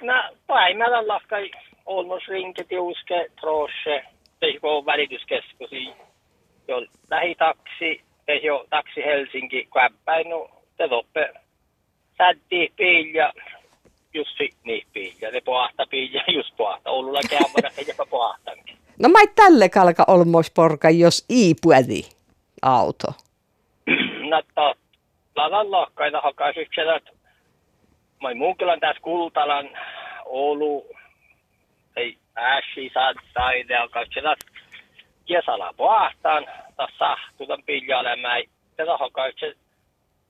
No, päimällä lahkai olmos rinke tiuske trosse, teikö välityskeskusi, jo lähitaksi, jo taksi Helsinki, käppäin, no te toppe sätti piilja, just niin piilja, ne pohta piilja, just pohta, Oululla käymällä, se jopa pohtankin. No mä tälle kalka olmos porka, jos iipuedi auto. no ladan lohkaita hakaisyksi, että mä muukilan tässä Kultalan Oulu, ei äsi saattaa idea, kaikki kesällä pohtaan, taas sahtu tämän piljalemään, tätä hakaisyksi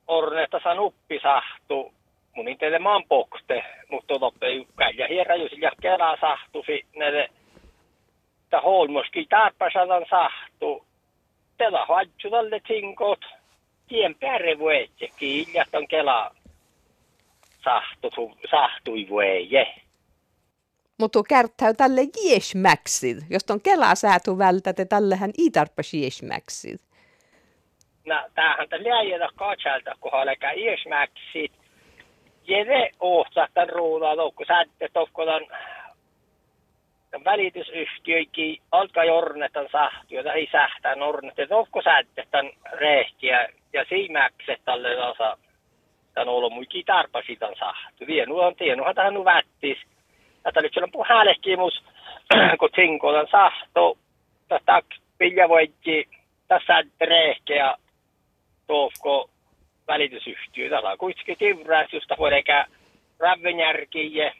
ornetta san uppi sahtu, mun ei teille maan pokte, mutta toppe käydä hierä, jos ja kerran sahtusi, näille että holmoski tarpasadan sahtu, haitsu tälle tinkot, tien pääre vuetje, kiiljat on kela sahtu, sahtui vueje. Mutta kärttäy tälle jiesmäksid, jos on kela säätu vältä, te tällähän ei tarpas jiesmäksid. No, tämähän tällä jäljellä katsalta, kun halka jiesmäksid. Jede ohtsaatan ruudaa, kun säätte tokkolan välitysyhtiöikin alkaa jornetan sahtuja tai sähtää nornet, että onko sättetän rehtiä ja siimäkset tälle osa tämän ollut muikin tarpasitan sahtu. Vienu on tienuhan tähän vättis. Tätä nyt on puhälehkimus, kun tinkolan sahto, tästä piljavoikki, tässä rehkeä tuofko välitysyhtiö. Täällä on kuitenkin tivräs, josta voi eikä rävvenjärkiä,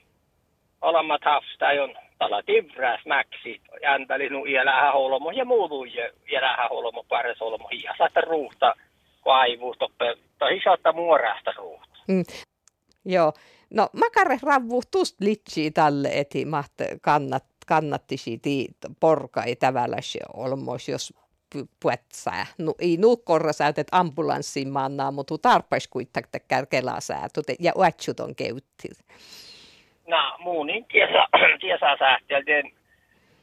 olemmat hafstajon tala tivräs mäksi, jänteli nu iälähä holomo ja muutu iälähä holomo pares holomo ja saattaa ruuhta kaivu toppe, tai saattaa muorasta ruuhta. Mm. Joo, no makare ravvu tust litsi tälle, eti maht kannat, kannattisi ti porka ei tavallaan olmos, jos puetsää. No, ei nuukkorra säytet ambulanssiin maannaa, mutta tarpeeksi kuitenkin kärkelää säätöt ja uatsut on käyttit na muunin tiesa, tiesa sähtelten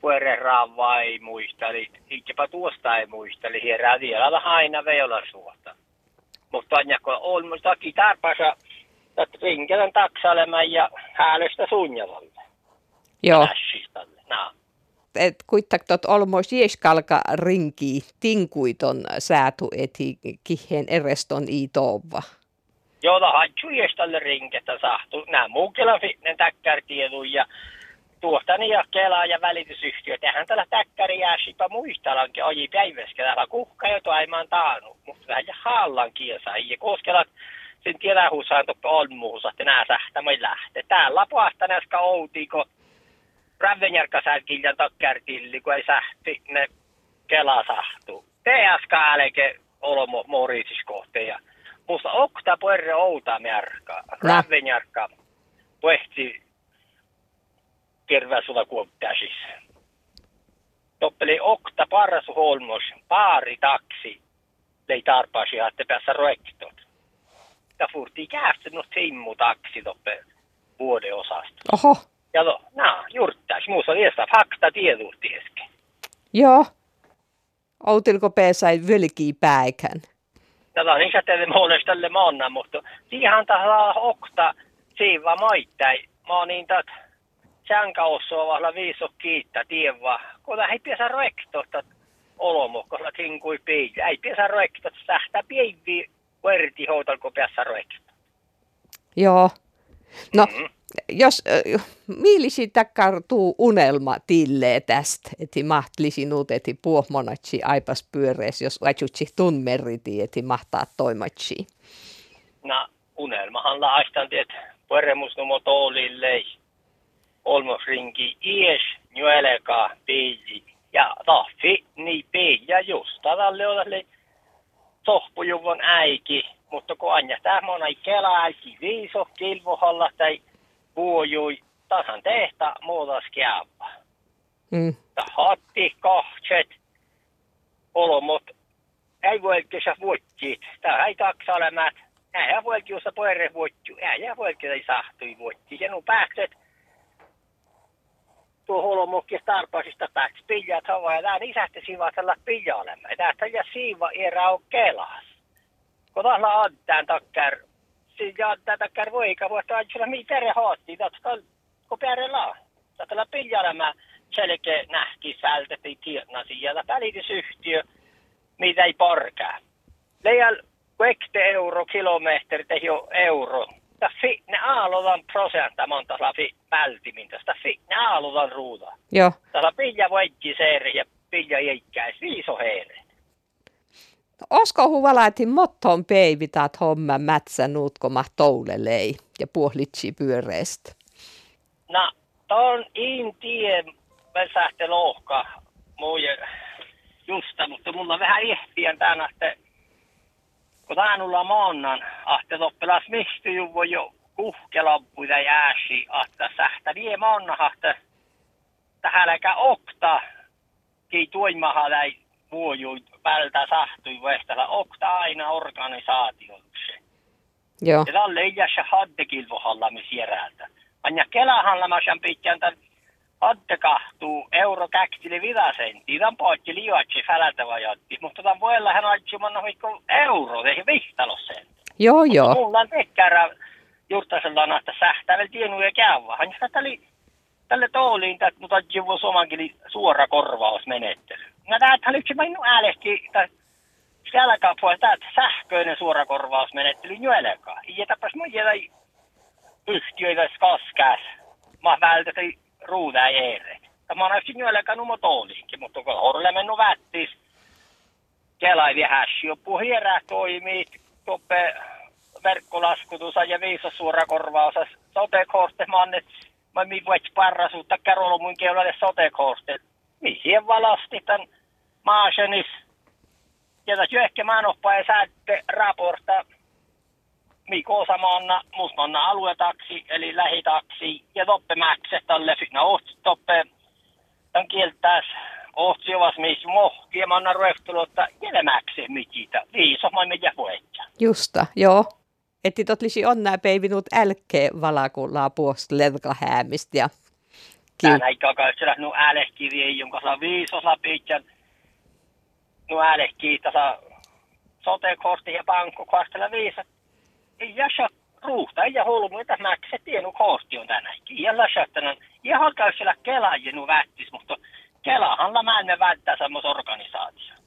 puereraan vai muisteli, itsepa tuosta ei muisteli, hierää vielä aina veolla suota. Mutta kun on musta kitarpasa, että rinkelän taksalemään ja häälystä suunnjavalle. Joo. No. Et kuittak tot olmos jieskalka rinki tinkuiton säätu eti kihen ereston iitova jolla hajjuiestalle rinketä sahtu. Nämä muukilla fitnen täkkärtiedu ja tuohtani ja kelaa ja välitysyhtiö. Tähän tällä täkkäri jääsipa muistalankin oji päiväskä täällä kuhka jo aimaan taannut. Mutta vähän ja haallan kiesa. Ja koskelat toppa on muusa, että nää sähtämöi lähtee. Täällä puhasta näska outiko Rävenjärkä sälkiljan takkärtilli, kun ei sähti ne kela sahtuu. TSK älke olomo morisiskohteja musta okta puerre outa märka, ravvenjarka, puhti terveysula kuoptasis. Toppeli okta parsu holmos, paari taksi, lei tarpasi, että päässä roektot. Ja furti käästä no timmu taksi toppe vuoden osasta. Oho. Ja no, no, juurtais, muussa liesta fakta tieduutti äsken. Joo. Outilko peesai völkii päikän? tällä niin tälle monestalle maana, mutta siihen tällä okta siiva maittai. Mä oon niin tat sänkä osoo vahla viiso kiittää tievä. Kun ei piesä roektosta olomokolla tinkui piitä. Ei piesä roektosta sähtää piivi verti houtalko piesä roektosta. Joo. No, mm-hmm jos äh, miilisi takkartuu unelma tillee tästä, että mahtlisi nuut, että puohmonatsi aipas pyörees, jos ajutsi tunmeriti, että mahtaa toimatsi. No, unelmahan laastan, että pueremus numo toolille, olmosrinki ies, nyeleka, piili, ja tahfi, niin piiä just tälle ole tohpujuvon äiki, mutta kun anja tämä on kela äiki viiso, kilvohalla tai puojui tasan tehta muutas kiävä. Mm. Hatti, kahtset, olomot, ei voi kesä vuottiit. Tää ei taksa olemat. Ei voi kiusa poire vuottu. Ei voi ei sahtui vuotti. Ja nu pääkset tuo holomokki tarpaisista pääksi piljat hava ja tää isähti siiva tällä pilja olemme. Tästä ja siiva erä on kelas. Kun tahla antaan takkar ja tätä kärvoika vuotta ajalla mitä re haatti, että koperella. Tällä piljalla mä selkeä nähki sältettiin tiednasi ja välitysyhtiö, mitä ei porkaa. Leijal vekte euro kilometri tehi euro. Fi ne aalodan prosenta monta fi vältimin tästä fi ne aalodan ruuda. Joo. Tällä pilla voikki seeri ja pilla jäikkäis viiso heere. Osko huvala, että motton peivitaat homma mätsä nuutkoma toulelei ja puolitsi pyöreästä? No, ton in tie väsähte lohka muuje justa, mutta mulla on vähän ehtiän tänä, että kun täänulla maannan, että toppelas mistä ju voi jo kuhkelappu ja jääsi, että sähtä vie maanna, että tähälläkä okta, kei tuimaha läi vuoju pältä sahtui vehtälä, okta aina organisaatioksi. Joo. Ja tälle ei jää se haddekilvohalla, missä järältä. Anja Kelahalla mä sen pitkän tämän Adde kahtuu euro käktili vidasentti. Tämän poikki liuatsi fälältä jatti. Mutta tämän voi olla hän aitsi manna mikko euro, ei vihtalosen. Joo, joo. Mulla on tekkärä juurtasella että sähtävällä tienu ja käyvä. Hän tälle, tälle tooliin, että mutta jivu somankin suora korvausmenettely. Mä täältä yksi minun äälehti, että siellä kapua, että sähköinen suora korvausmenettely. Ja tapas mun jätä yhtiöitä kaskäs. Mä vältetään ruuda ere. Tämä on yksi nyöläkä numo tooliinkin, mutta kun horle mennyt vättis, kelai hässi, jopu hierää toimii, toppe verkkolaskutus ja viisa suora korvaus, mannet, mä mi voit parrasuutta kärolo mun keulalle sotekorte. Mi siihen valasti tämän maasenis, ja tässä ehkä mä ja säätte raporta, Mikko Osamanna, Musmanna aluetaksi, eli lähitaksi, ja toppe mäkse tälle fina oht toppe, tämän kieltäis ohtsi ovas mis mohki, ja manna ruehtulutta, jäle mäkse mititä, viiso mä mitä voitja. Justa, joo. Että tot lisi onnää peivinut älkee valakullaa puosta ledkahäämistä ja Tän aikaa kaitsella nu älehkivi, jonka saa viisosa pitän, nu älehkii tasa sote-kortti ja pankko kastella viisat ei jäsä ruuhta, ei holmu, että se tienu koosti on tänäkin. Ja läsättänän, ja halkaa siellä Kela jenu vättis, mutta Kelahan mä en välttää semmos organisaatio.